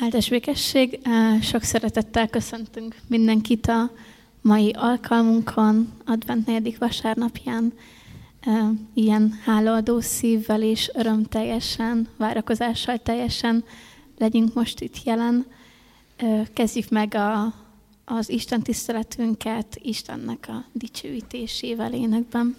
Áldás békesség, sok szeretettel köszöntünk mindenkit a mai alkalmunkon, advent negyedik vasárnapján, ilyen hálaadó szívvel és örömteljesen, várakozással teljesen legyünk most itt jelen. Kezdjük meg a, az Isten tiszteletünket Istennek a dicsőítésével énekben.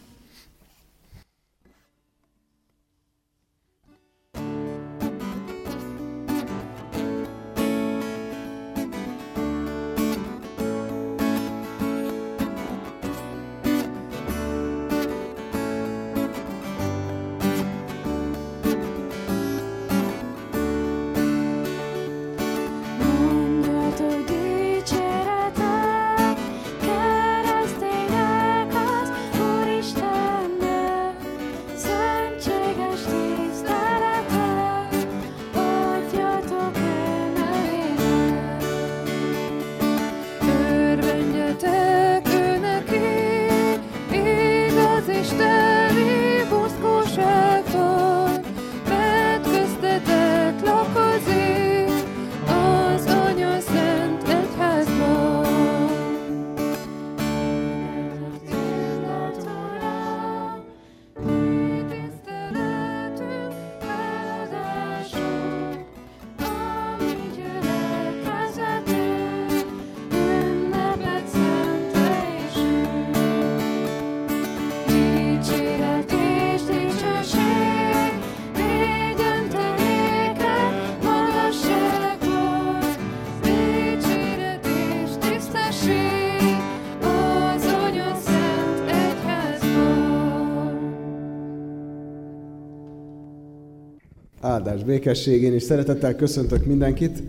Áldás békességén, és szeretettel köszöntök mindenkit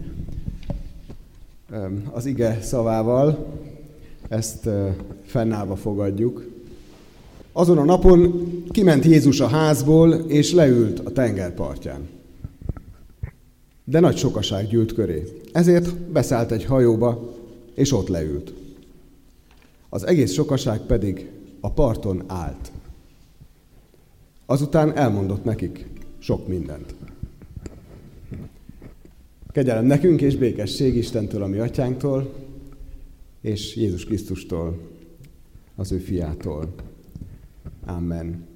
az ige szavával. Ezt fennállva fogadjuk. Azon a napon kiment Jézus a házból, és leült a tengerpartján. De nagy sokaság gyűlt köré. Ezért beszállt egy hajóba, és ott leült. Az egész sokaság pedig a parton állt. Azután elmondott nekik sok mindent. Kegyelem nekünk és békesség Istentől, a mi atyánktól, és Jézus Krisztustól, az ő fiától. Amen.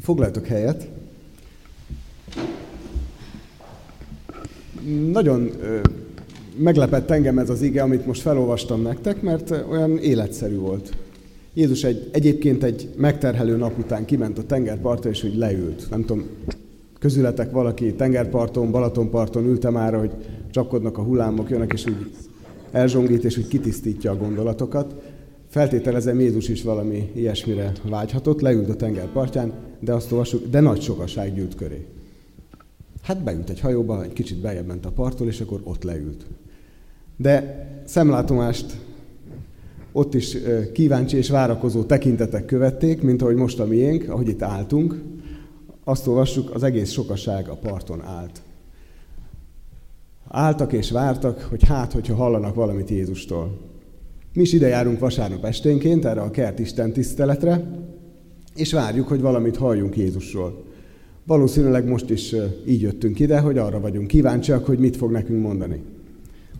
Foglaljatok helyet. Nagyon ö, meglepett engem ez az ige, amit most felolvastam nektek, mert olyan életszerű volt. Jézus egy, egyébként egy megterhelő nap után kiment a tengerpartra, és úgy leült. Nem tudom, közületek valaki tengerparton, Balatonparton ülte már, hogy csapkodnak a hullámok, jönnek, és úgy elzsongít, és úgy kitisztítja a gondolatokat. Feltételezem Jézus is valami ilyesmire vágyhatott, leült a tengerpartján, de azt olvassuk, de nagy sokaság gyűlt köré. Hát beült egy hajóba, egy kicsit bejebb ment a parttól, és akkor ott leült. De szemlátomást ott is kíváncsi és várakozó tekintetek követték, mint ahogy most a miénk, ahogy itt álltunk, azt olvassuk, az egész sokaság a parton állt. Álltak és vártak, hogy hát, hogyha hallanak valamit Jézustól. Mi is ide járunk vasárnap esténként erre a kert Isten tiszteletre, és várjuk, hogy valamit halljunk Jézusról. Valószínűleg most is így jöttünk ide, hogy arra vagyunk kíváncsiak, hogy mit fog nekünk mondani.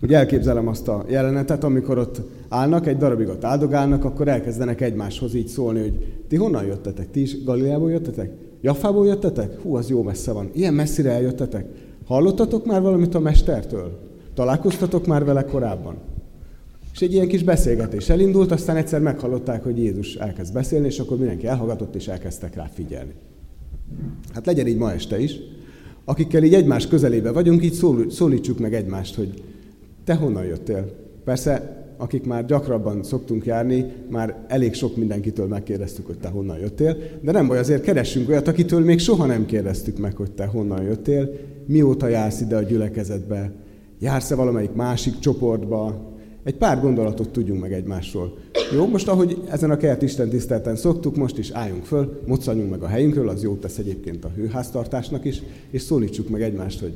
Úgy elképzelem azt a jelenetet, amikor ott állnak, egy darabig ott áldogálnak, akkor elkezdenek egymáshoz így szólni, hogy ti honnan jöttetek? Ti is Galileából jöttetek? Jaffából jöttetek? Hú, az jó messze van. Ilyen messzire eljöttetek? Hallottatok már valamit a mestertől? Találkoztatok már vele korábban? És egy ilyen kis beszélgetés elindult, aztán egyszer meghallották, hogy Jézus elkezd beszélni, és akkor mindenki elhallgatott, és elkezdtek rá figyelni. Hát legyen így ma este is. Akikkel így egymás közelébe vagyunk, így szólítsuk meg egymást, hogy te honnan jöttél? Persze akik már gyakrabban szoktunk járni, már elég sok mindenkitől megkérdeztük, hogy te honnan jöttél, de nem baj, azért keressünk olyat, akitől még soha nem kérdeztük meg, hogy te honnan jöttél, mióta jársz ide a gyülekezetbe, jársz-e valamelyik másik csoportba, egy pár gondolatot tudjunk meg egymásról. Jó, most ahogy ezen a kert Isten tisztelten szoktuk, most is álljunk föl, moccanjunk meg a helyünkről, az jót tesz egyébként a hőháztartásnak is, és szólítsuk meg egymást, hogy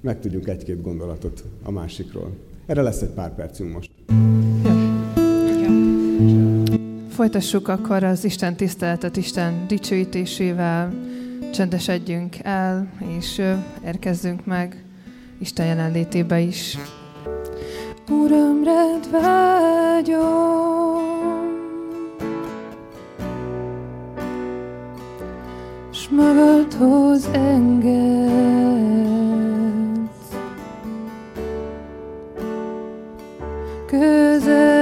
megtudjunk egy-két gondolatot a másikról. Erre lesz egy pár percünk most. Folytassuk akkor az Isten tiszteletet Isten dicsőítésével, csendesedjünk el, és érkezzünk meg Isten jelenlétébe is. Uram, rád vágyom, s magadhoz engedsz. Közelebb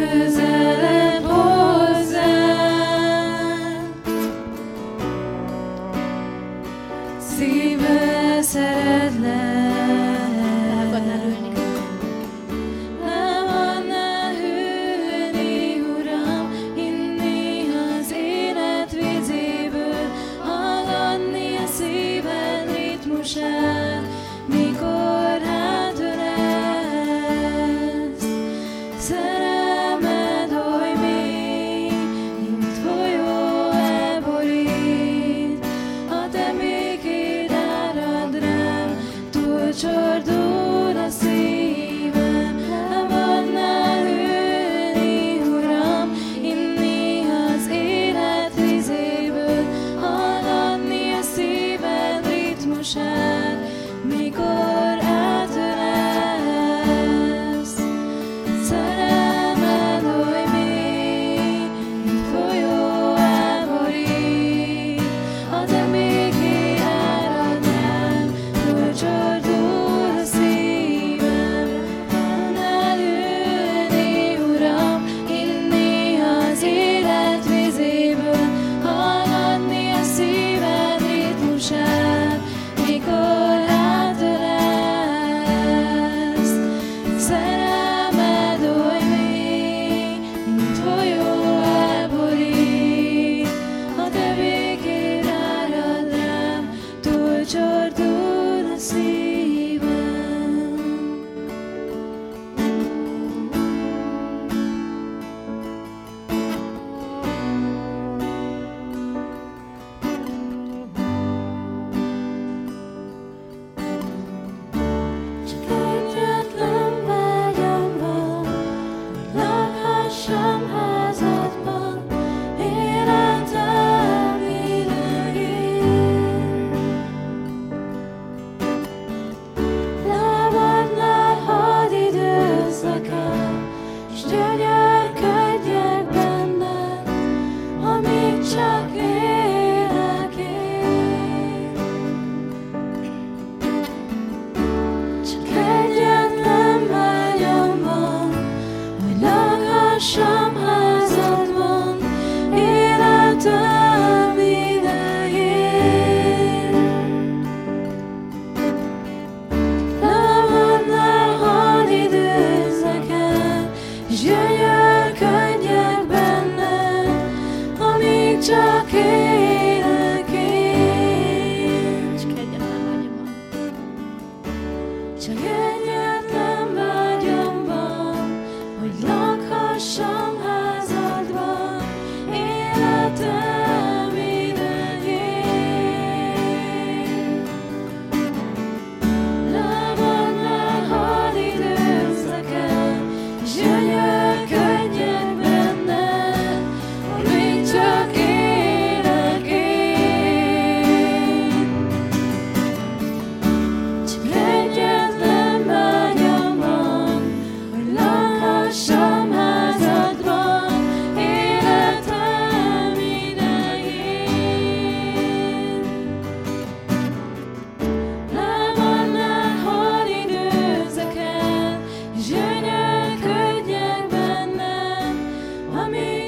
Közelebb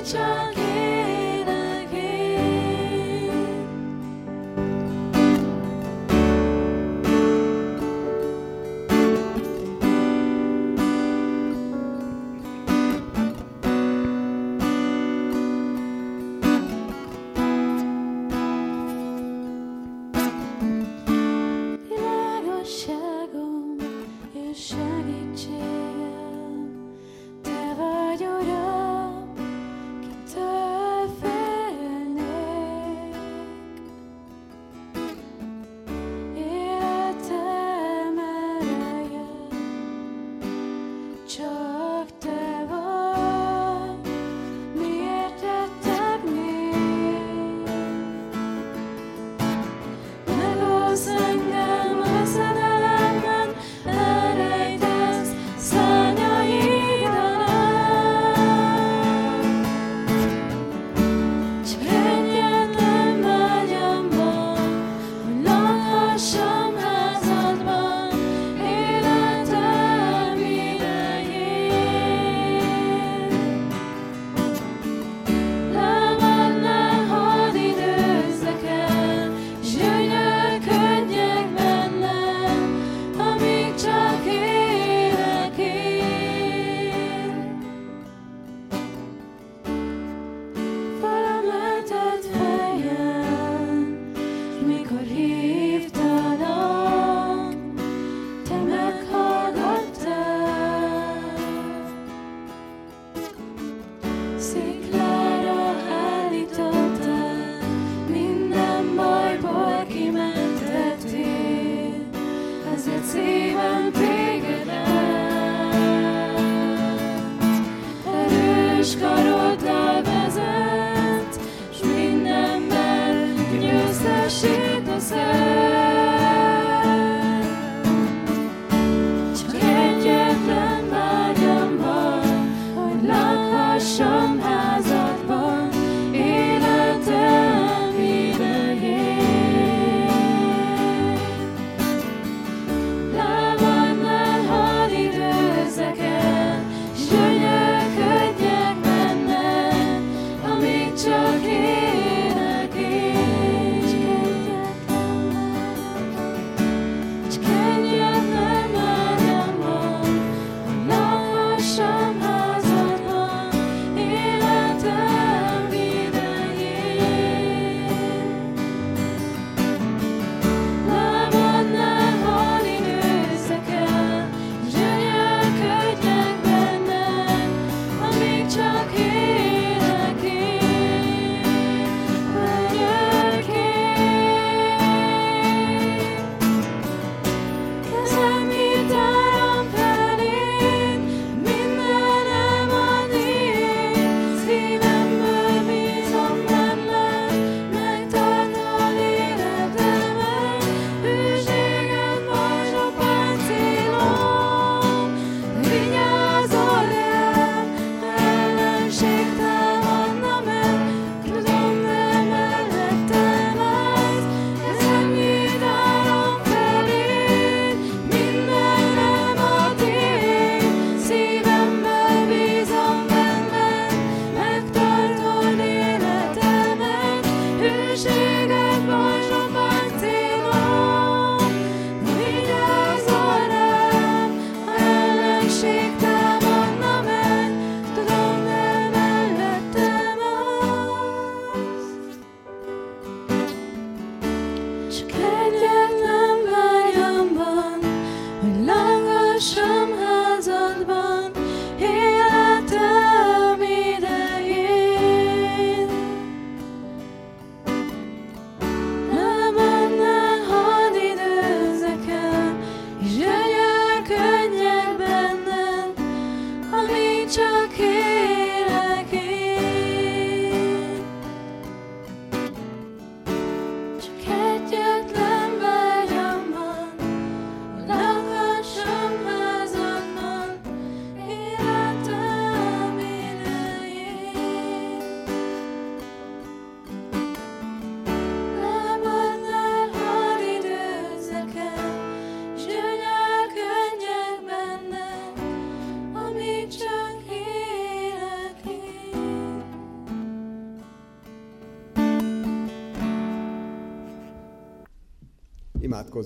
çağ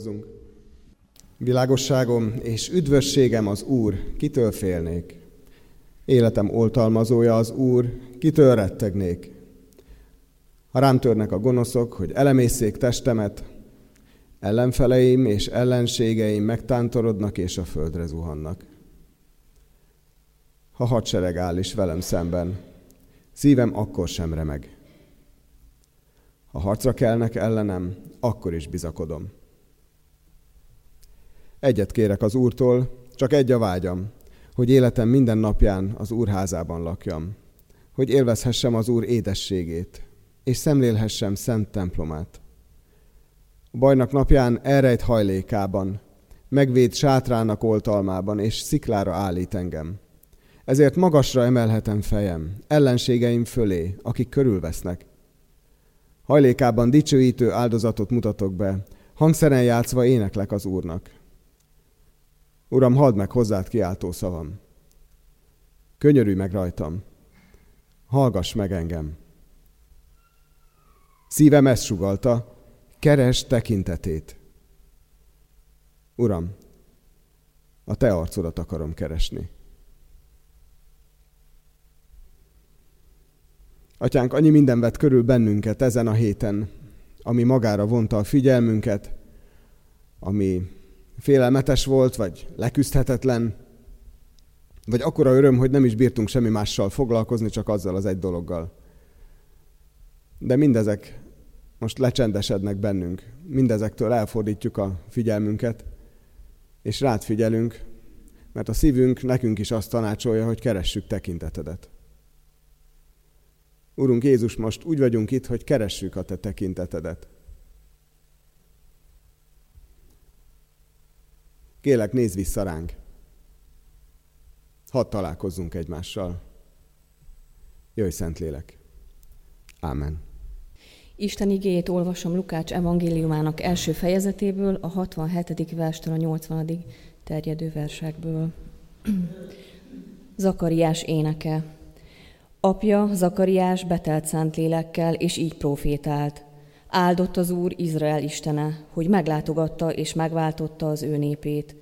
Imádkozzunk! Világosságom és üdvösségem az Úr, kitől félnék? Életem oltalmazója az Úr, kitől rettegnék? Ha rám törnek a gonoszok, hogy elemészék testemet, ellenfeleim és ellenségeim megtántorodnak és a földre zuhannak. Ha hadsereg áll is velem szemben, szívem akkor sem remeg. Ha harcra kelnek ellenem, akkor is bizakodom. Egyet kérek az Úrtól, csak egy a vágyam, hogy életem minden napján az Úr házában lakjam, hogy élvezhessem az Úr édességét, és szemlélhessem szent templomát. A bajnak napján elrejt hajlékában, megvéd sátrának oltalmában, és sziklára állít engem. Ezért magasra emelhetem fejem, ellenségeim fölé, akik körülvesznek. Hajlékában dicsőítő áldozatot mutatok be, hangszeren játszva éneklek az Úrnak. Uram, hadd meg hozzád kiáltó szavam. Könyörülj meg rajtam. Hallgass meg engem. Szívem ezt sugalta, keres tekintetét. Uram, a te arcodat akarom keresni. Atyánk, annyi minden vett körül bennünket ezen a héten, ami magára vonta a figyelmünket, ami félelmetes volt, vagy leküzdhetetlen, vagy akkora öröm, hogy nem is bírtunk semmi mással foglalkozni, csak azzal az egy dologgal. De mindezek most lecsendesednek bennünk. Mindezektől elfordítjuk a figyelmünket, és rád figyelünk, mert a szívünk nekünk is azt tanácsolja, hogy keressük tekintetedet. Urunk Jézus, most úgy vagyunk itt, hogy keressük a Te tekintetedet. Kélek, nézz vissza ránk. Hadd találkozzunk egymással. Jöjj, Szentlélek. Ámen. Isten igéjét olvasom Lukács evangéliumának első fejezetéből, a 67. verstől a 80. terjedő versekből. Zakariás éneke. Apja Zakariás betelt szent lélekkel, és így profétált. Áldott az Úr Izrael istene, hogy meglátogatta és megváltotta az ő népét.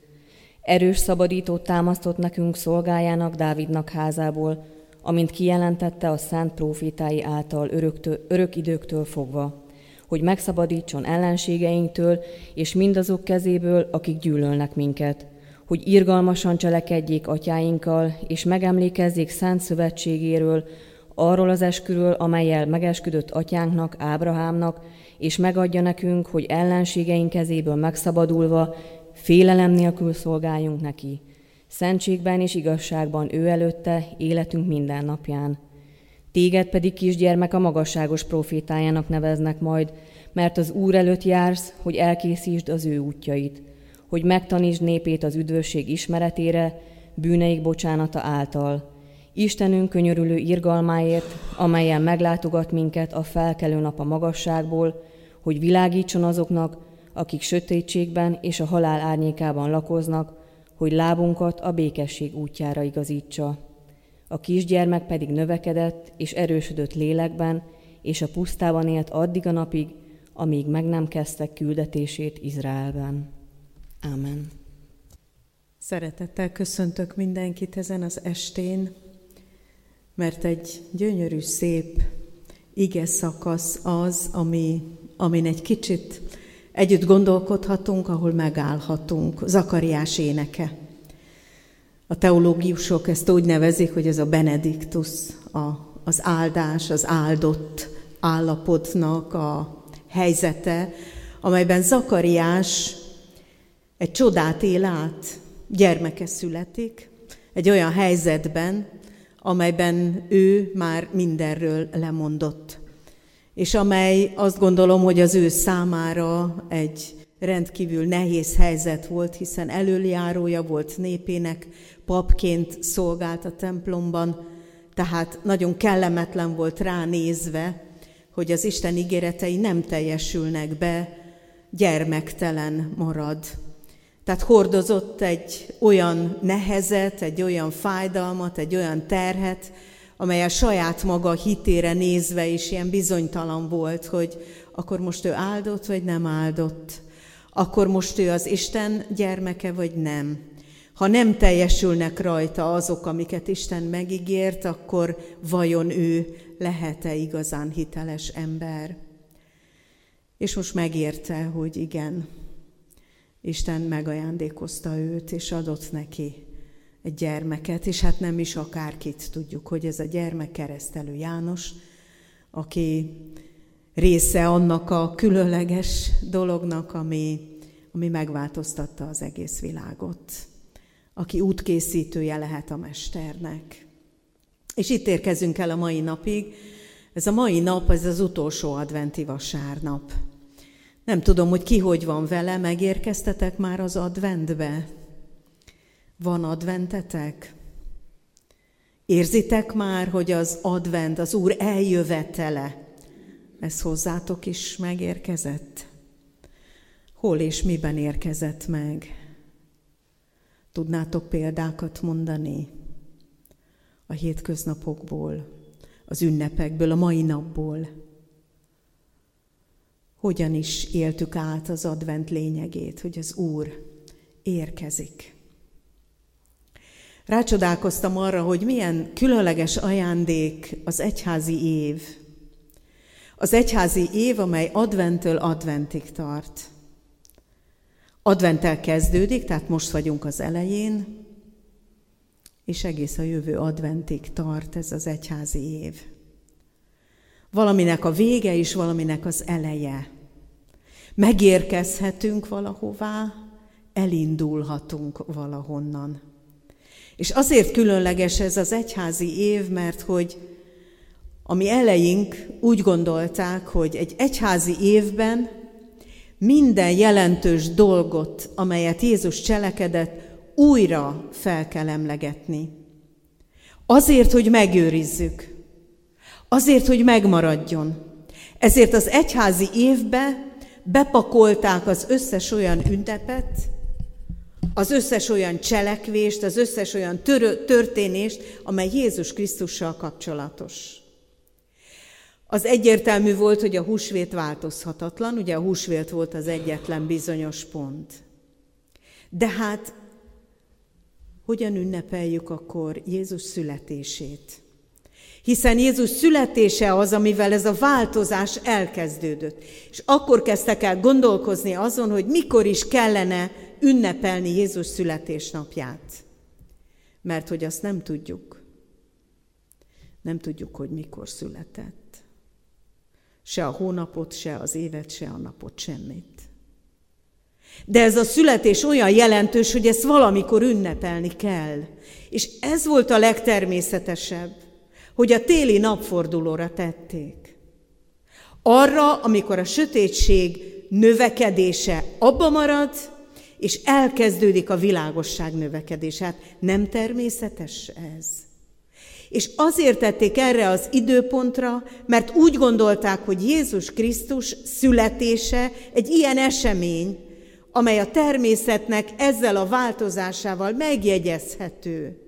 Erős szabadítót támasztott nekünk szolgájának Dávidnak házából, amint kijelentette a szent profétái által öröktől, örök időktől fogva, hogy megszabadítson ellenségeinktől és mindazok kezéből, akik gyűlölnek minket, hogy irgalmasan cselekedjék atyáinkkal, és megemlékezzék szent szövetségéről, arról az esküről, amelyel megesküdött atyánknak, Ábrahámnak, és megadja nekünk, hogy ellenségeink kezéből megszabadulva, félelem nélkül szolgáljunk neki, szentségben és igazságban ő előtte, életünk minden napján. Téged pedig kisgyermek a magasságos profétájának neveznek majd, mert az Úr előtt jársz, hogy elkészítsd az ő útjait, hogy megtanítsd népét az üdvösség ismeretére, bűneik bocsánata által. Istenünk könyörülő irgalmáért, amelyen meglátogat minket a felkelő nap a magasságból, hogy világítson azoknak, akik sötétségben és a halál árnyékában lakoznak, hogy lábunkat a békesség útjára igazítsa. A kisgyermek pedig növekedett és erősödött lélekben, és a pusztában élt addig a napig, amíg meg nem kezdtek küldetését Izraelben. Ámen. Szeretettel köszöntök mindenkit ezen az estén, mert egy gyönyörű, szép ige szakasz az, ami, amin egy kicsit együtt gondolkodhatunk, ahol megállhatunk. Zakariás éneke. A teológiusok ezt úgy nevezik, hogy ez a benediktus, a, az áldás, az áldott állapotnak a helyzete, amelyben Zakariás egy csodát él át, gyermeke születik, egy olyan helyzetben, amelyben ő már mindenről lemondott és amely azt gondolom, hogy az ő számára egy rendkívül nehéz helyzet volt, hiszen előjárója volt népének, papként szolgált a templomban, tehát nagyon kellemetlen volt ránézve, hogy az Isten ígéretei nem teljesülnek be, gyermektelen marad. Tehát hordozott egy olyan nehezet, egy olyan fájdalmat, egy olyan terhet, amely a saját maga hitére nézve is ilyen bizonytalan volt, hogy akkor most ő áldott, vagy nem áldott. Akkor most ő az Isten gyermeke, vagy nem. Ha nem teljesülnek rajta azok, amiket Isten megígért, akkor vajon ő lehet-e igazán hiteles ember? És most megérte, hogy igen, Isten megajándékozta őt, és adott neki egy gyermeket, és hát nem is akárkit tudjuk, hogy ez a gyermek keresztelő János, aki része annak a különleges dolognak, ami, ami megváltoztatta az egész világot, aki útkészítője lehet a Mesternek. És itt érkezünk el a mai napig. Ez a mai nap, ez az utolsó adventi vasárnap. Nem tudom, hogy ki hogy van vele, megérkeztetek már az adventbe? Van adventetek? Érzitek már, hogy az advent, az Úr eljövetele, ez hozzátok is megérkezett? Hol és miben érkezett meg? Tudnátok példákat mondani a hétköznapokból, az ünnepekből, a mai napból? Hogyan is éltük át az advent lényegét, hogy az Úr érkezik? Rácsodálkoztam arra, hogy milyen különleges ajándék az egyházi év. Az egyházi év, amely adventől adventig tart. Adventtel kezdődik, tehát most vagyunk az elején, és egész a jövő adventig tart ez az egyházi év. Valaminek a vége és valaminek az eleje. Megérkezhetünk valahová, elindulhatunk valahonnan. És azért különleges ez az egyházi év, mert hogy ami eleink úgy gondolták, hogy egy egyházi évben minden jelentős dolgot, amelyet Jézus cselekedett, újra fel kell emlegetni. Azért, hogy megőrizzük. Azért, hogy megmaradjon. Ezért az egyházi évbe bepakolták az összes olyan ünnepet, az összes olyan cselekvést, az összes olyan tör- történést, amely Jézus Krisztussal kapcsolatos. Az egyértelmű volt, hogy a húsvét változhatatlan, ugye a húsvét volt az egyetlen bizonyos pont. De hát hogyan ünnepeljük akkor Jézus születését? Hiszen Jézus születése az, amivel ez a változás elkezdődött. És akkor kezdtek el gondolkozni azon, hogy mikor is kellene ünnepelni Jézus születésnapját. Mert hogy azt nem tudjuk. Nem tudjuk, hogy mikor született. Se a hónapot, se az évet, se a napot, semmit. De ez a születés olyan jelentős, hogy ezt valamikor ünnepelni kell. És ez volt a legtermészetesebb, hogy a téli napfordulóra tették. Arra, amikor a sötétség növekedése abba marad, és elkezdődik a világosság növekedése. Hát nem természetes ez. És azért tették erre az időpontra, mert úgy gondolták, hogy Jézus Krisztus születése egy ilyen esemény, amely a természetnek ezzel a változásával megjegyezhető.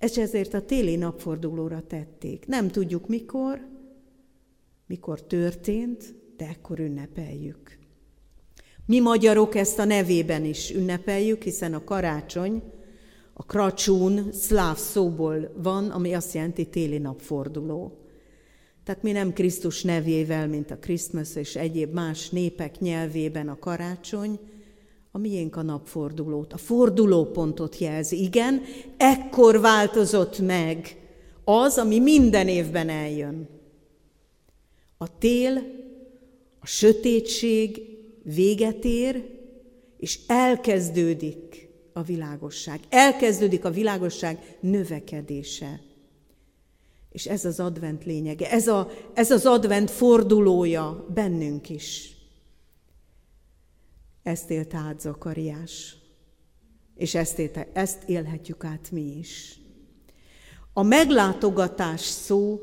És ezért a téli napfordulóra tették. Nem tudjuk mikor, mikor történt, de ekkor ünnepeljük. Mi magyarok ezt a nevében is ünnepeljük, hiszen a karácsony, a kracsún szláv szóból van, ami azt jelenti téli napforduló. Tehát mi nem Krisztus nevével, mint a Christmas és egyéb más népek nyelvében a karácsony, a miénk a napfordulót, a fordulópontot jelzi. Igen, ekkor változott meg az, ami minden évben eljön. A tél, a sötétség véget ér, és elkezdődik a világosság. Elkezdődik a világosság növekedése. És ez az advent lényege, ez, a, ez az advent fordulója bennünk is. Ezt élt át Zakariás, és ezt, élte, ezt élhetjük át mi is. A meglátogatás szó,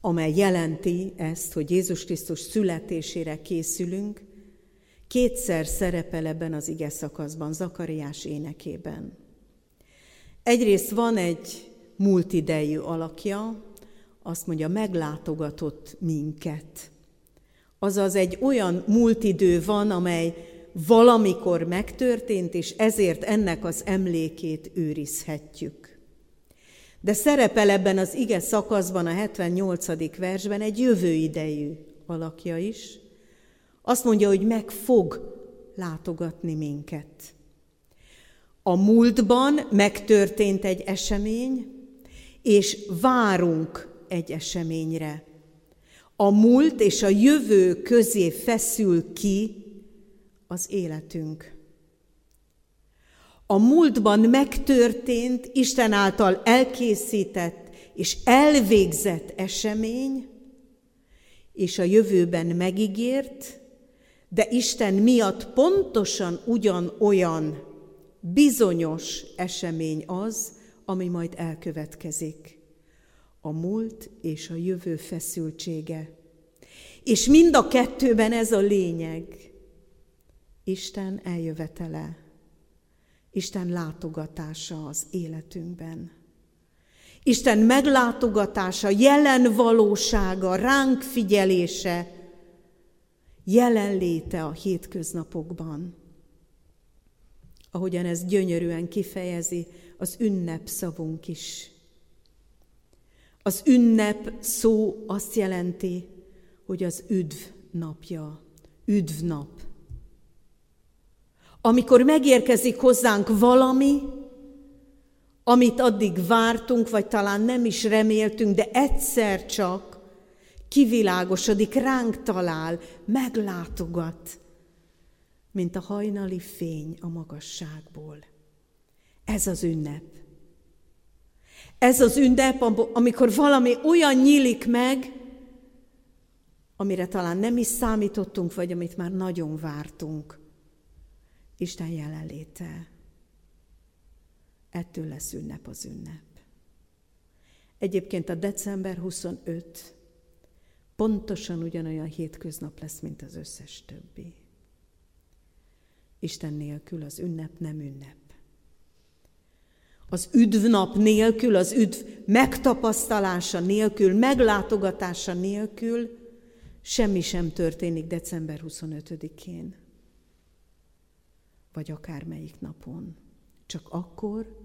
amely jelenti ezt, hogy Jézus Krisztus születésére készülünk, kétszer szerepel ebben az ige szakaszban, Zakariás énekében. Egyrészt van egy multidejű alakja, azt mondja, meglátogatott minket. Azaz egy olyan multidő van, amely valamikor megtörtént, és ezért ennek az emlékét őrizhetjük. De szerepel ebben az ige szakaszban, a 78. versben egy jövő idejű alakja is. Azt mondja, hogy meg fog látogatni minket. A múltban megtörtént egy esemény, és várunk egy eseményre a múlt és a jövő közé feszül ki az életünk. A múltban megtörtént, Isten által elkészített és elvégzett esemény, és a jövőben megígért, de Isten miatt pontosan ugyanolyan bizonyos esemény az, ami majd elkövetkezik a múlt és a jövő feszültsége. És mind a kettőben ez a lényeg. Isten eljövetele, Isten látogatása az életünkben. Isten meglátogatása, jelen valósága, ránk figyelése, jelenléte a hétköznapokban. Ahogyan ez gyönyörűen kifejezi az ünnep szavunk is. Az ünnep szó azt jelenti, hogy az üdv napja, üdv nap. Amikor megérkezik hozzánk valami, amit addig vártunk, vagy talán nem is reméltünk, de egyszer csak kivilágosodik, ránk talál, meglátogat, mint a hajnali fény a magasságból. Ez az ünnep. Ez az ünnep, amikor valami olyan nyílik meg, amire talán nem is számítottunk, vagy amit már nagyon vártunk. Isten jelenléte. Ettől lesz ünnep az ünnep. Egyébként a december 25 pontosan ugyanolyan hétköznap lesz, mint az összes többi. Isten nélkül az ünnep nem ünnep. Az üdvnap nélkül, az üdv megtapasztalása nélkül, meglátogatása nélkül semmi sem történik december 25-én, vagy akármelyik napon. Csak akkor,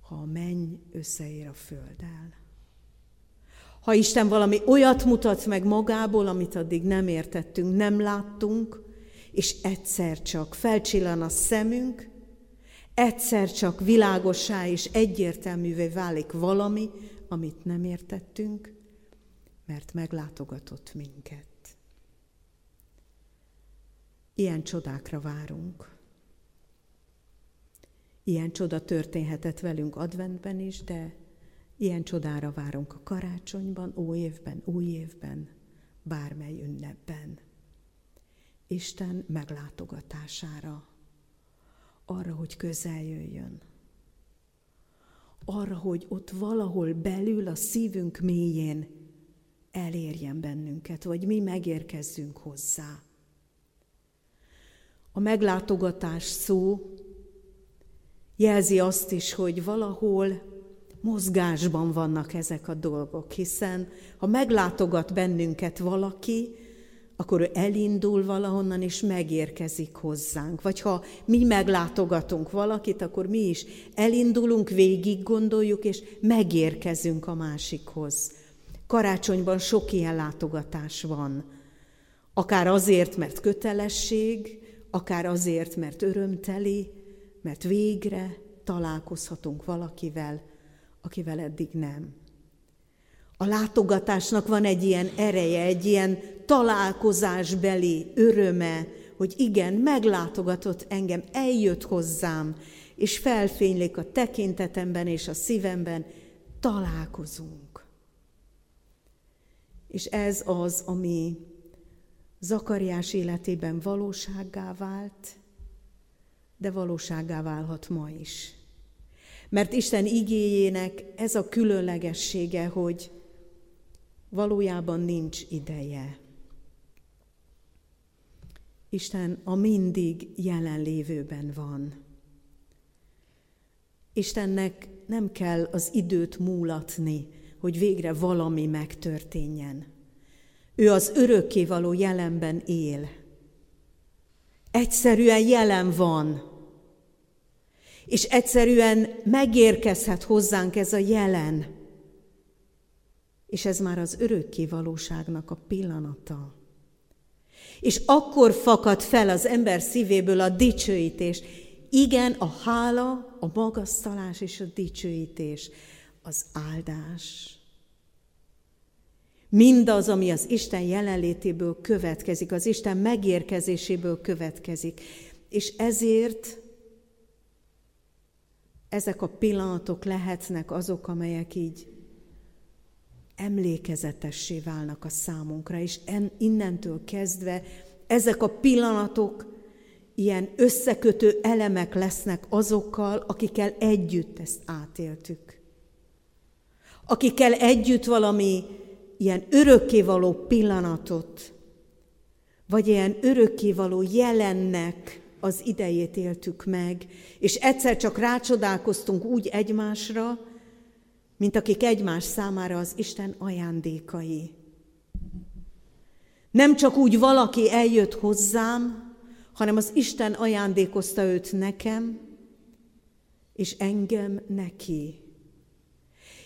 ha a menny összeér a földdel. Ha Isten valami olyat mutat meg magából, amit addig nem értettünk, nem láttunk, és egyszer csak felcsillan a szemünk, egyszer csak világosá és egyértelművé válik valami, amit nem értettünk, mert meglátogatott minket. Ilyen csodákra várunk. Ilyen csoda történhetett velünk adventben is, de ilyen csodára várunk a karácsonyban, új évben, új évben, bármely ünnepben. Isten meglátogatására, arra, hogy közel jöjjön, arra, hogy ott valahol belül a szívünk mélyén elérjen bennünket, vagy mi megérkezzünk hozzá. A meglátogatás szó jelzi azt is, hogy valahol mozgásban vannak ezek a dolgok, hiszen ha meglátogat bennünket valaki, akkor ő elindul valahonnan, és megérkezik hozzánk. Vagy ha mi meglátogatunk valakit, akkor mi is elindulunk, végig gondoljuk, és megérkezünk a másikhoz. Karácsonyban sok ilyen látogatás van. Akár azért, mert kötelesség, akár azért, mert örömteli, mert végre találkozhatunk valakivel, akivel eddig nem. A látogatásnak van egy ilyen ereje, egy ilyen találkozásbeli öröme, hogy igen, meglátogatott engem, eljött hozzám, és felfénylik a tekintetemben és a szívemben, találkozunk. És ez az, ami Zakariás életében valósággá vált, de valóságá válhat ma is. Mert Isten igéjének ez a különlegessége, hogy valójában nincs ideje. Isten a mindig jelenlévőben van. Istennek nem kell az időt múlatni, hogy végre valami megtörténjen. Ő az örökkévaló jelenben él. Egyszerűen jelen van. És egyszerűen megérkezhet hozzánk ez a jelen. És ez már az örökké valóságnak a pillanata. És akkor fakad fel az ember szívéből a dicsőítés. Igen, a hála, a magasztalás és a dicsőítés, az áldás. Mindaz, ami az Isten jelenlétéből következik, az Isten megérkezéséből következik. És ezért ezek a pillanatok lehetnek azok, amelyek így emlékezetessé válnak a számunkra, és innentől kezdve ezek a pillanatok ilyen összekötő elemek lesznek azokkal, akikkel együtt ezt átéltük. Akikkel együtt valami ilyen örökkévaló pillanatot, vagy ilyen örökkévaló jelennek az idejét éltük meg, és egyszer csak rácsodálkoztunk úgy egymásra, mint akik egymás számára az Isten ajándékai. Nem csak úgy valaki eljött hozzám, hanem az Isten ajándékozta őt nekem, és engem neki.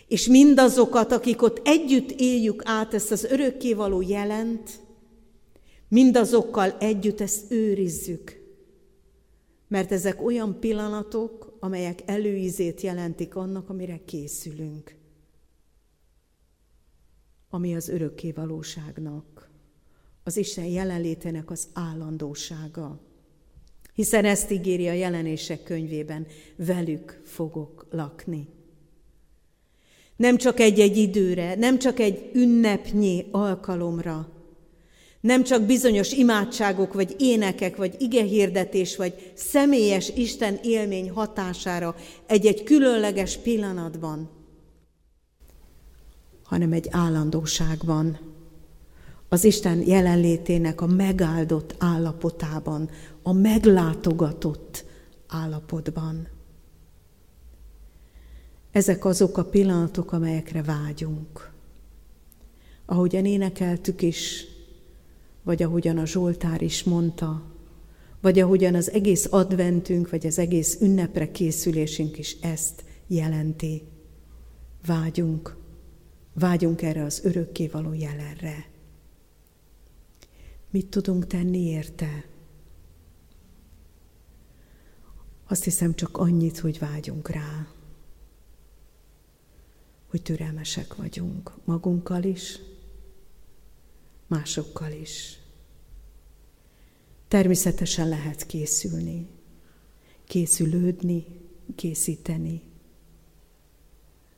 És mindazokat, akik ott együtt éljük át ezt az örökkévaló jelent, mindazokkal együtt ezt őrizzük. Mert ezek olyan pillanatok, amelyek előízét jelentik annak, amire készülünk. Ami az örökké valóságnak, az Isten jelenlétének az állandósága. Hiszen ezt ígéri a jelenések könyvében, velük fogok lakni. Nem csak egy-egy időre, nem csak egy ünnepnyi alkalomra, nem csak bizonyos imádságok, vagy énekek, vagy igehirdetés, vagy személyes Isten élmény hatására egy-egy különleges pillanatban, hanem egy állandóságban, az Isten jelenlétének a megáldott állapotában, a meglátogatott állapotban. Ezek azok a pillanatok, amelyekre vágyunk. Ahogyan énekeltük is, vagy ahogyan a Zsoltár is mondta, vagy ahogyan az egész adventünk, vagy az egész ünnepre készülésünk is ezt jelenti. Vágyunk, vágyunk erre az örökkévaló jelenre. Mit tudunk tenni érte? Azt hiszem csak annyit, hogy vágyunk rá, hogy türelmesek vagyunk magunkkal is, másokkal is. Természetesen lehet készülni, készülődni, készíteni,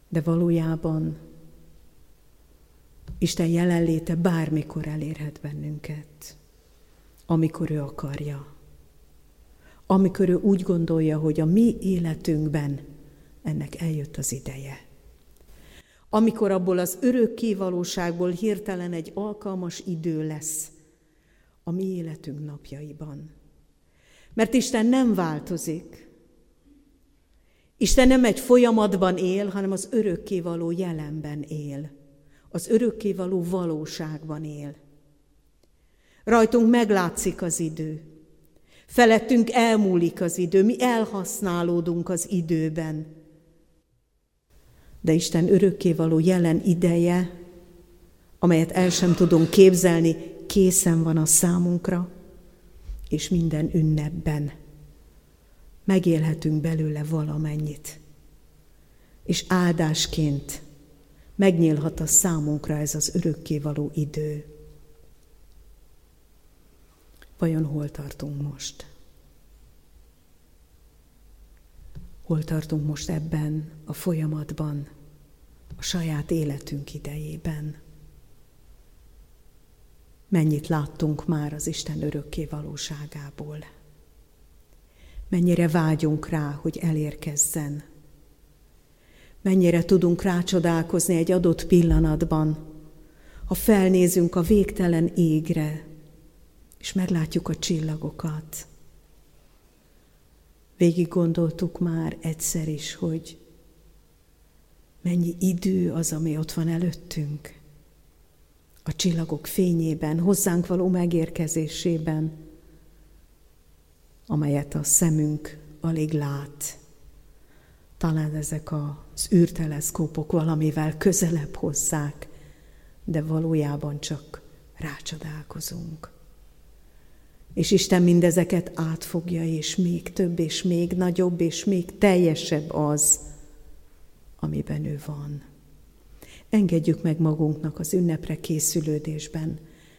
de valójában Isten jelenléte bármikor elérhet bennünket, amikor ő akarja. Amikor ő úgy gondolja, hogy a mi életünkben ennek eljött az ideje. Amikor abból az örökké valóságból hirtelen egy alkalmas idő lesz a mi életünk napjaiban. Mert Isten nem változik. Isten nem egy folyamatban él, hanem az örökkévaló jelenben él az örökkévaló valóságban él. Rajtunk meglátszik az idő. Felettünk elmúlik az idő, mi elhasználódunk az időben. De Isten örökkévaló jelen ideje, amelyet el sem tudunk képzelni, készen van a számunkra, és minden ünnepben megélhetünk belőle valamennyit. És áldásként megnyílhat a számunkra ez az örökkévaló idő. Vajon hol tartunk most? Hol tartunk most ebben a folyamatban, a saját életünk idejében? Mennyit láttunk már az Isten örökké valóságából? Mennyire vágyunk rá, hogy elérkezzen mennyire tudunk rácsodálkozni egy adott pillanatban, ha felnézünk a végtelen égre, és meglátjuk a csillagokat. Végig gondoltuk már egyszer is, hogy mennyi idő az, ami ott van előttünk. A csillagok fényében, hozzánk való megérkezésében, amelyet a szemünk alig lát. Talán ezek az űrteleszkópok valamivel közelebb hozzák, de valójában csak rácsodálkozunk. És Isten mindezeket átfogja, és még több, és még nagyobb, és még teljesebb az, amiben ő van. Engedjük meg magunknak az ünnepre készülődésben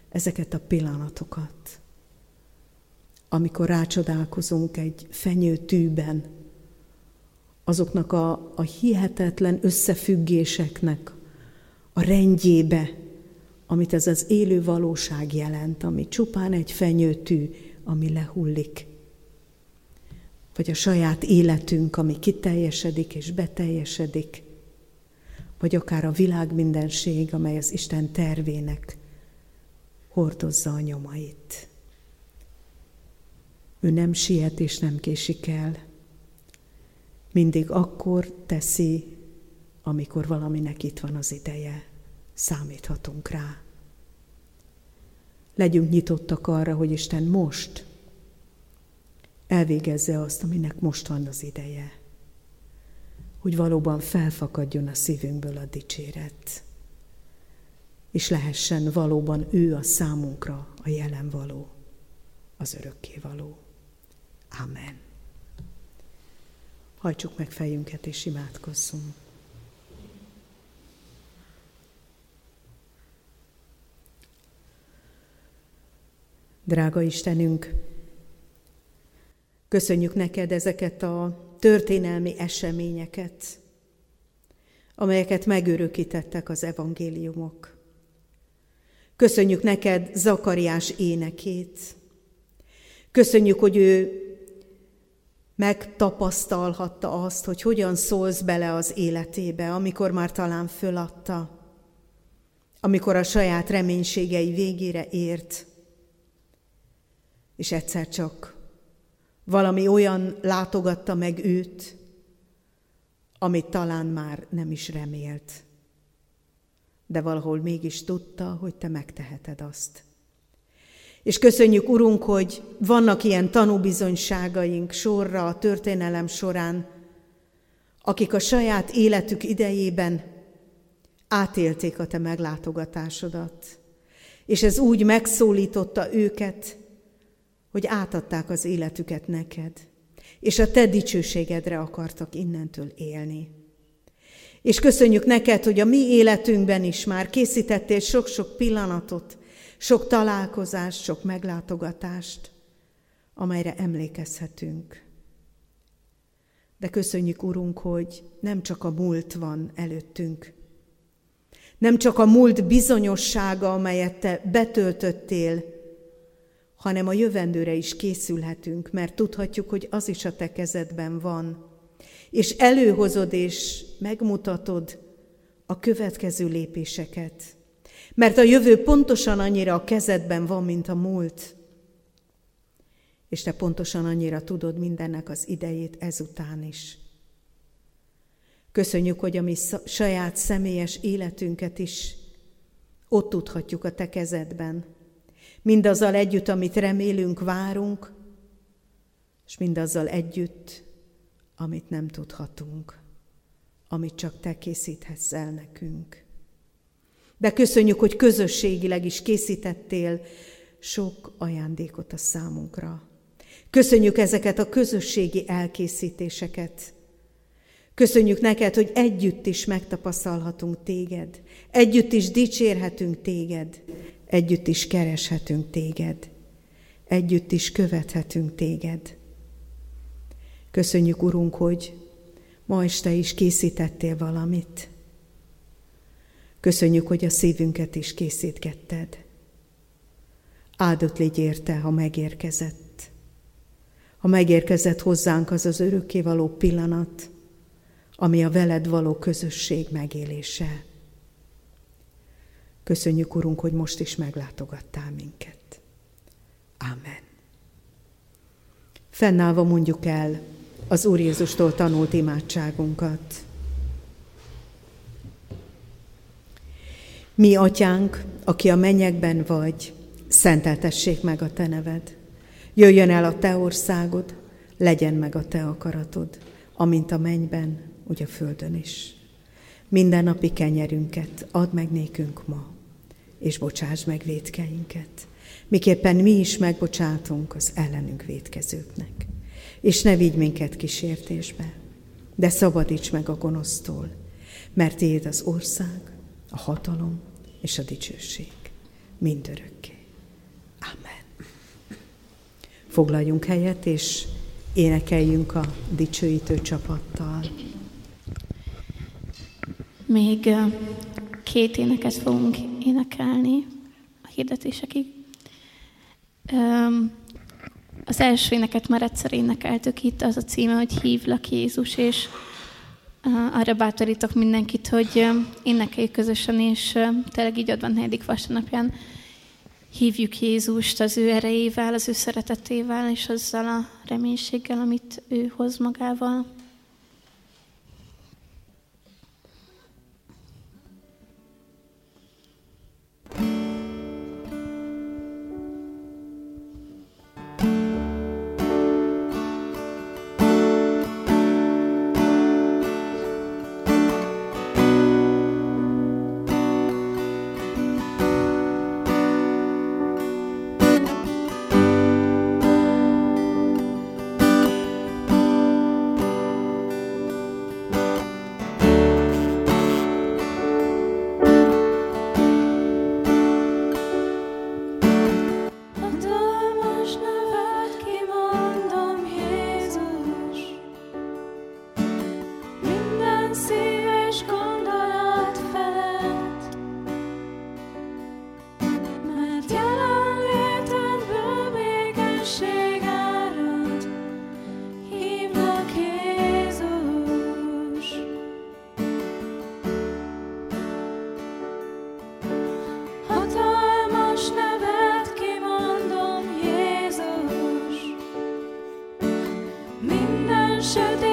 ezeket a pillanatokat, amikor rácsodálkozunk egy fenyő tűben, azoknak a, a hihetetlen összefüggéseknek a rendjébe, amit ez az élő valóság jelent, ami csupán egy fenyőtű, ami lehullik. Vagy a saját életünk, ami kiteljesedik és beteljesedik. Vagy akár a világ mindenség, amely az Isten tervének hordozza a nyomait. Ő nem siet és nem késik el, mindig akkor teszi, amikor valaminek itt van az ideje. Számíthatunk rá. Legyünk nyitottak arra, hogy Isten most elvégezze azt, aminek most van az ideje. Hogy valóban felfakadjon a szívünkből a dicséret, és lehessen valóban ő a számunkra a jelen való, az örökké való. Amen. Hajtsuk meg fejünket és imádkozzunk. Drága Istenünk, köszönjük neked ezeket a történelmi eseményeket, amelyeket megörökítettek az evangéliumok. Köszönjük neked Zakariás énekét. Köszönjük, hogy ő megtapasztalhatta azt, hogy hogyan szólsz bele az életébe, amikor már talán föladta, amikor a saját reménységei végére ért, és egyszer csak valami olyan látogatta meg őt, amit talán már nem is remélt. De valahol mégis tudta, hogy te megteheted azt. És köszönjük, Urunk, hogy vannak ilyen tanúbizonyságaink sorra a történelem során, akik a saját életük idejében átélték a te meglátogatásodat. És ez úgy megszólította őket, hogy átadták az életüket neked, és a te dicsőségedre akartak innentől élni. És köszönjük neked, hogy a mi életünkben is már készítettél sok-sok pillanatot, sok találkozást, sok meglátogatást, amelyre emlékezhetünk. De köszönjük, Urunk, hogy nem csak a múlt van előttünk, nem csak a múlt bizonyossága, amelyet Te betöltöttél, hanem a jövendőre is készülhetünk, mert tudhatjuk, hogy az is a Te kezedben van. És előhozod és megmutatod a következő lépéseket. Mert a jövő pontosan annyira a kezedben van, mint a múlt. És te pontosan annyira tudod mindennek az idejét ezután is. Köszönjük, hogy a mi saját személyes életünket is ott tudhatjuk a te kezedben. Mindazzal együtt, amit remélünk, várunk, és mindazzal együtt, amit nem tudhatunk, amit csak te készíthetsz el nekünk. De köszönjük, hogy közösségileg is készítettél sok ajándékot a számunkra. Köszönjük ezeket a közösségi elkészítéseket. Köszönjük neked, hogy együtt is megtapasztalhatunk téged, együtt is dicsérhetünk téged, együtt is kereshetünk téged, együtt is követhetünk téged. Köszönjük, Urunk, hogy ma este is készítettél valamit. Köszönjük, hogy a szívünket is készítgetted. Áldott légy érte, ha megérkezett. Ha megérkezett hozzánk az az örökkévaló pillanat, ami a veled való közösség megélése. Köszönjük, Urunk, hogy most is meglátogattál minket. Amen. Fennállva mondjuk el az Úr Jézustól tanult imádságunkat. Mi, atyánk, aki a mennyekben vagy, szenteltessék meg a te neved. Jöjjön el a te országod, legyen meg a te akaratod, amint a mennyben, úgy a földön is. Minden napi kenyerünket add meg nékünk ma, és bocsáss meg védkeinket, miképpen mi is megbocsátunk az ellenünk védkezőknek. És ne vigy minket kísértésbe, de szabadíts meg a gonosztól, mert Éd az ország, a hatalom és a dicsőség mindörökké. Amen. Foglaljunk helyet, és énekeljünk a dicsőítő csapattal. Még két éneket fogunk énekelni a hirdetésekig. Az első éneket már egyszer énekeltük itt, az a címe, hogy Hívlak Jézus, és arra bátorítok mindenkit, hogy énekeljük közösen, és tényleg így advan negyedik vasárnapján hívjuk Jézust az ő erejével, az ő szeretetével, és azzal a reménységgel, amit ő hoz magával. show.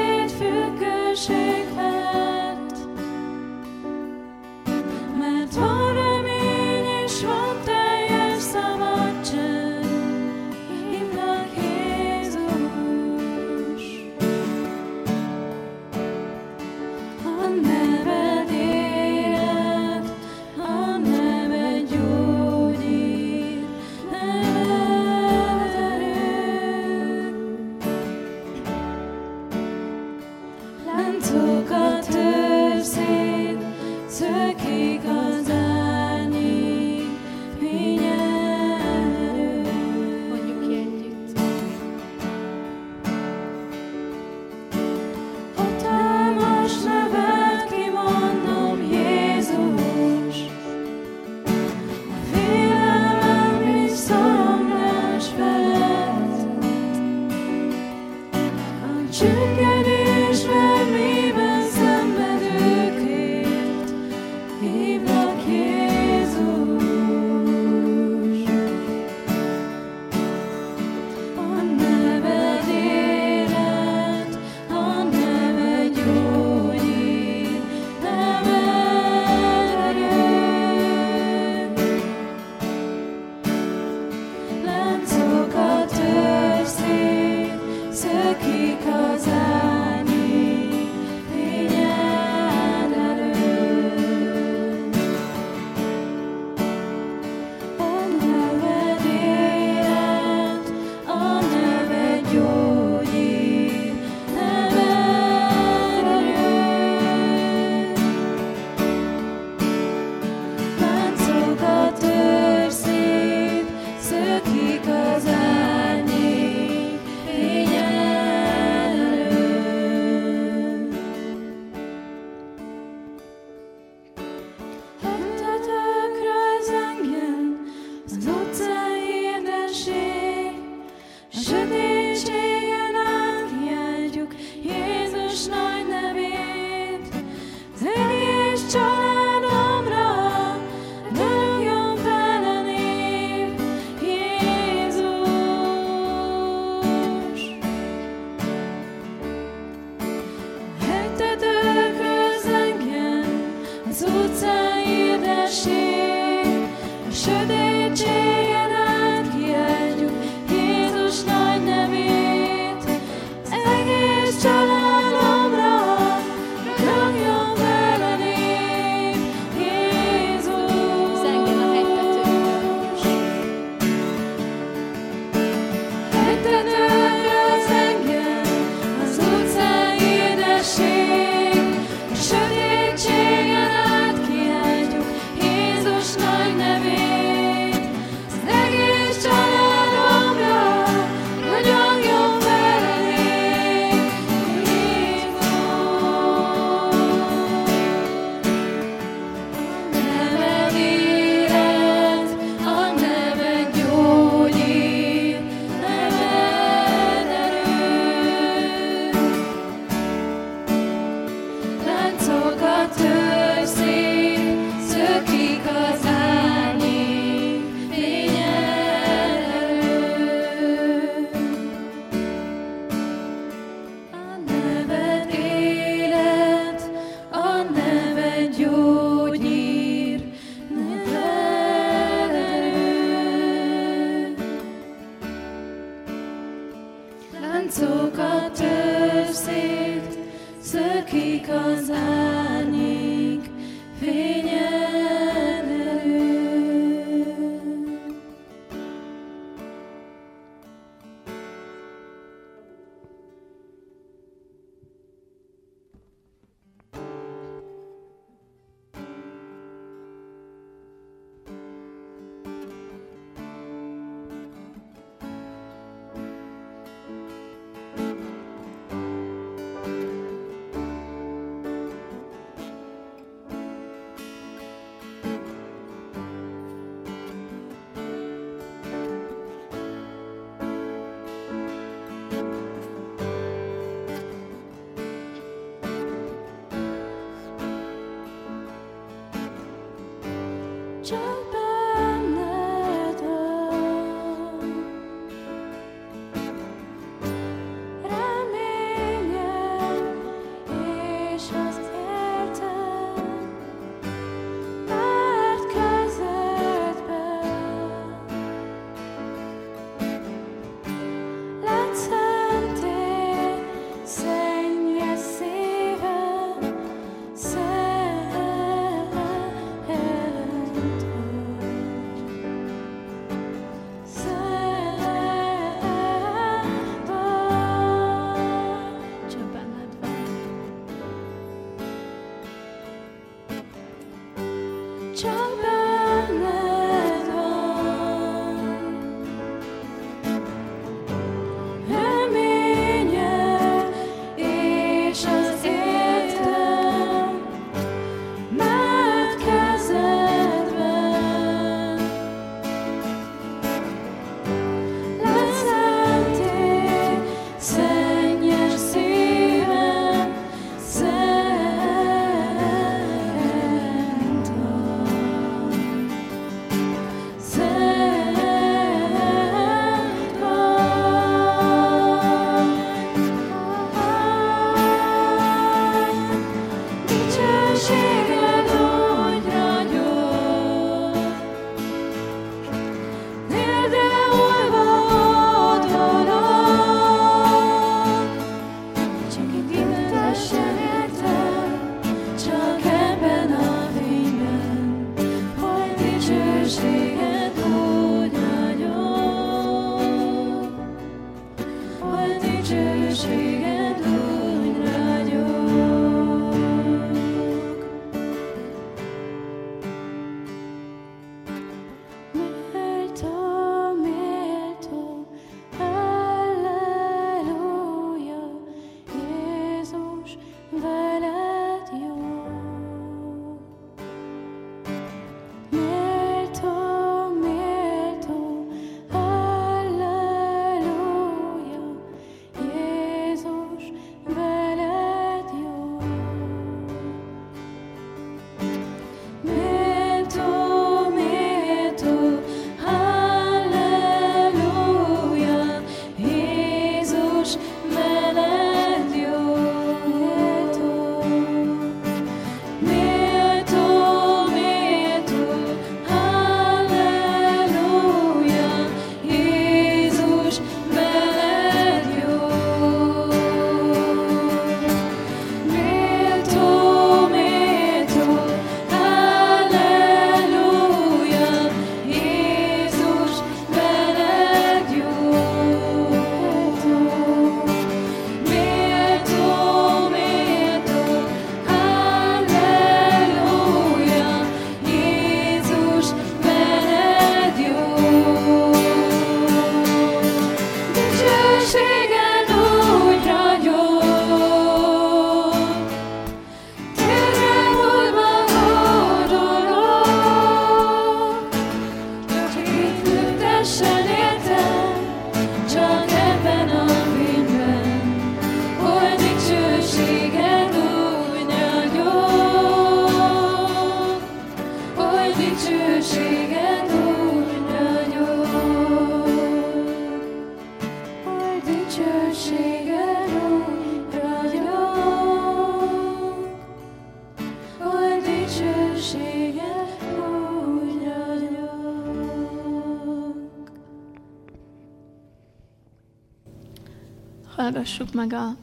Hallgassuk meg a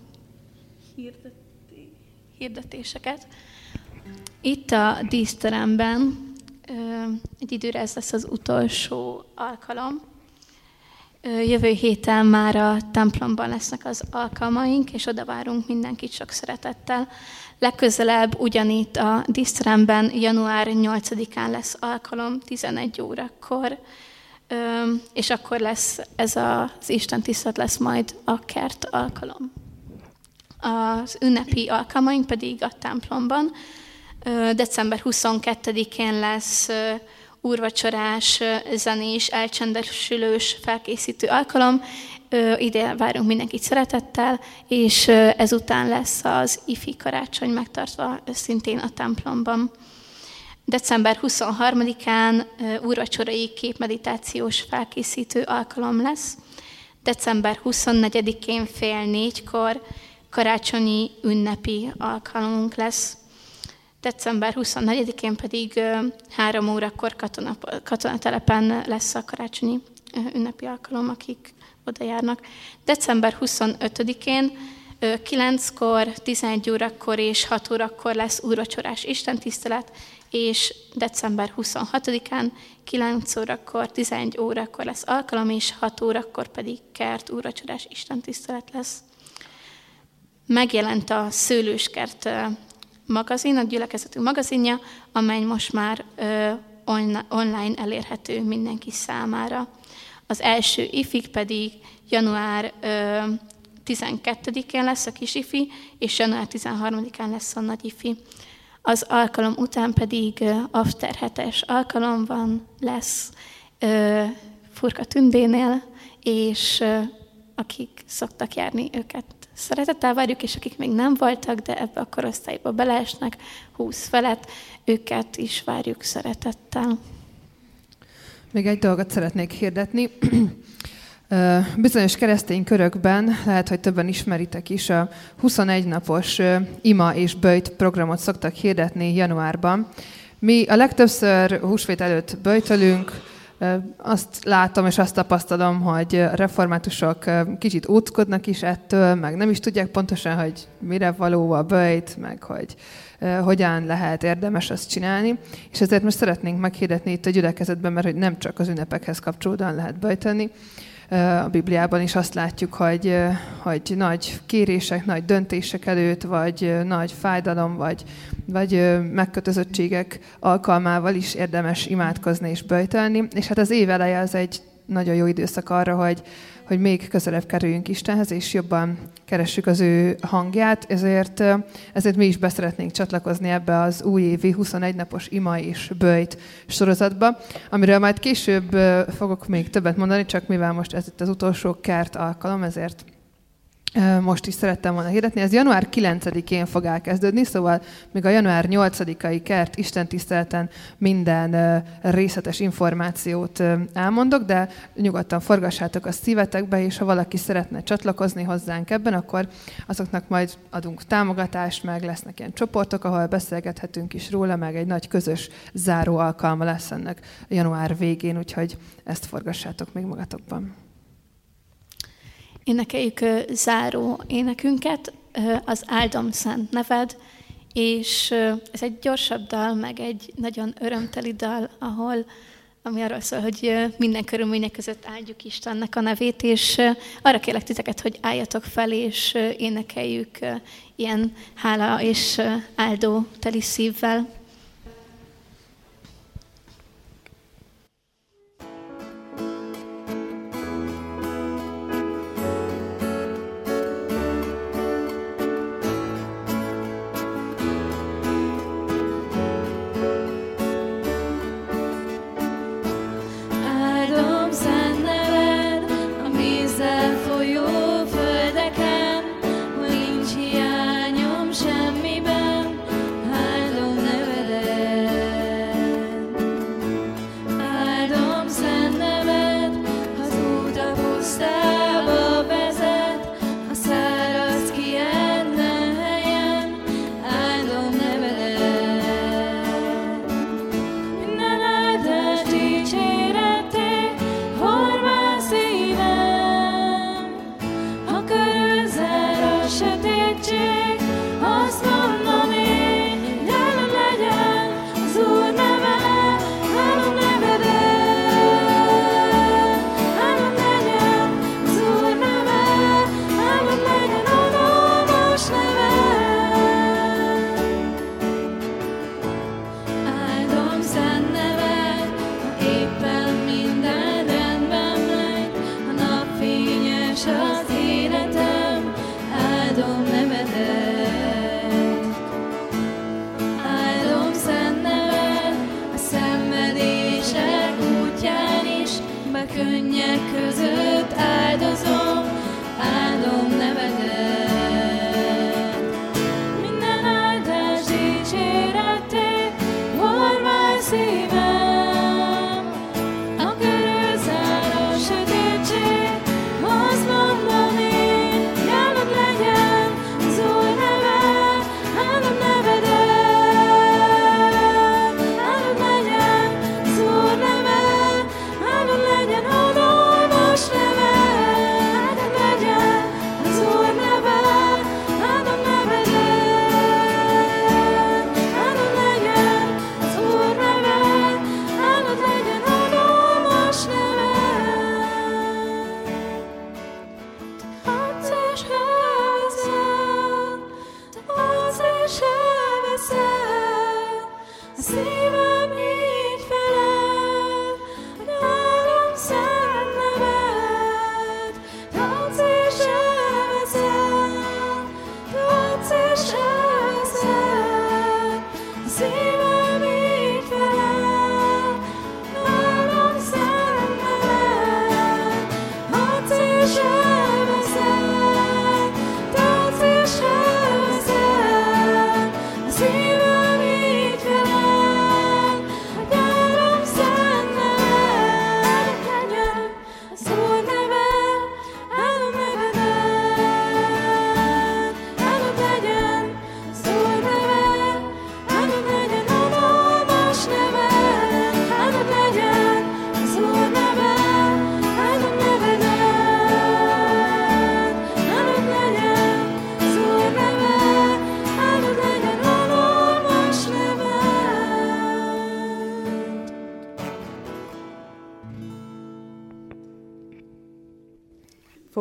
hirdetéseket. Itt a díszteremben egy időre ez lesz az utolsó alkalom. Jövő héten már a templomban lesznek az alkalmaink, és oda várunk mindenkit sok szeretettel. Legközelebb ugyanitt a díszteremben január 8-án lesz alkalom, 11 órakor, és akkor lesz ez az Isten tisztelet lesz majd a kert alkalom. Az ünnepi alkalmaink pedig a templomban. December 22-én lesz úrvacsorás, zenés, elcsendesülős, felkészítő alkalom. Ide várunk mindenkit szeretettel, és ezután lesz az ifi karácsony megtartva szintén a templomban. December 23-án úrvacsorai képmeditációs felkészítő alkalom lesz. December 24-én fél négykor karácsonyi ünnepi alkalmunk lesz. December 24-én pedig három órakor katona, katonatelepen lesz a karácsonyi ünnepi alkalom, akik oda járnak. December 25-én 9-kor, 11 órakor és 6 órakor lesz úrvacsorás istentisztelet, és december 26-án 9 órakor, 11 órakor lesz alkalom, és 6 órakor pedig kert úrvacsorás istentisztelet lesz. Megjelent a Szőlőskert magazin, a gyülekezetünk magazinja, amely most már online elérhető mindenki számára. Az első ifig pedig január 12-én lesz a kis ifi, és január 13-án lesz a nagy ifi. Az alkalom után pedig after hetes alkalom van, lesz Furka Tündénél, és akik szoktak járni, őket szeretettel várjuk, és akik még nem voltak, de ebbe a korosztályba beleesnek, 20 felett, őket is várjuk szeretettel. Még egy dolgot szeretnék hirdetni. Bizonyos keresztény körökben, lehet, hogy többen ismeritek is, a 21 napos ima és böjt programot szoktak hirdetni januárban. Mi a legtöbbször húsvét előtt böjtölünk, azt látom és azt tapasztalom, hogy reformátusok kicsit óckodnak is ettől, meg nem is tudják pontosan, hogy mire való a böjt, meg hogy hogyan lehet érdemes azt csinálni. És ezért most szeretnénk meghirdetni itt a gyülekezetben, mert hogy nem csak az ünnepekhez kapcsolódóan lehet böjteni, a Bibliában is azt látjuk, hogy, hogy nagy kérések, nagy döntések előtt, vagy nagy fájdalom, vagy, vagy megkötözöttségek alkalmával is érdemes imádkozni és böjtölni. És hát az év eleje az egy nagyon jó időszak arra, hogy, hogy még közelebb kerüljünk Istenhez, és jobban keressük az ő hangját, ezért, ezért mi is beszeretnénk csatlakozni ebbe az újévi 21 napos ima és bőjt sorozatba, amiről majd később fogok még többet mondani, csak mivel most ez itt az utolsó kert alkalom, ezért most is szerettem volna hirdetni. Ez január 9-én fog elkezdődni, szóval még a január 8-ai kert Isten tiszteleten minden részletes információt elmondok, de nyugodtan forgassátok a szívetekbe, és ha valaki szeretne csatlakozni hozzánk ebben, akkor azoknak majd adunk támogatást, meg lesznek ilyen csoportok, ahol beszélgethetünk is róla, meg egy nagy közös záró alkalma lesz ennek január végén, úgyhogy ezt forgassátok még magatokban énekeljük záró énekünket, az Áldom Szent Neved, és ez egy gyorsabb dal, meg egy nagyon örömteli dal, ahol ami arról szól, hogy minden körülmények között áldjuk Istennek a nevét, és arra kérlek titeket, hogy álljatok fel, és énekeljük ilyen hála és áldó teli szívvel.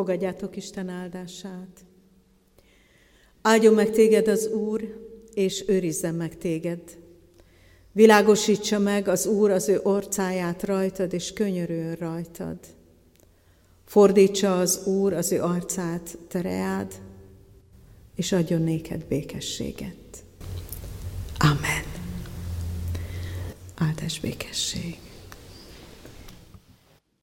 Fogadjátok Isten áldását. Áldjon meg téged az Úr, és őrizzen meg téged. Világosítsa meg az Úr az ő orcáját rajtad, és könyörüljön rajtad. Fordítsa az Úr az ő arcát tereád, és adjon néked békességet. Amen. Áldás békesség.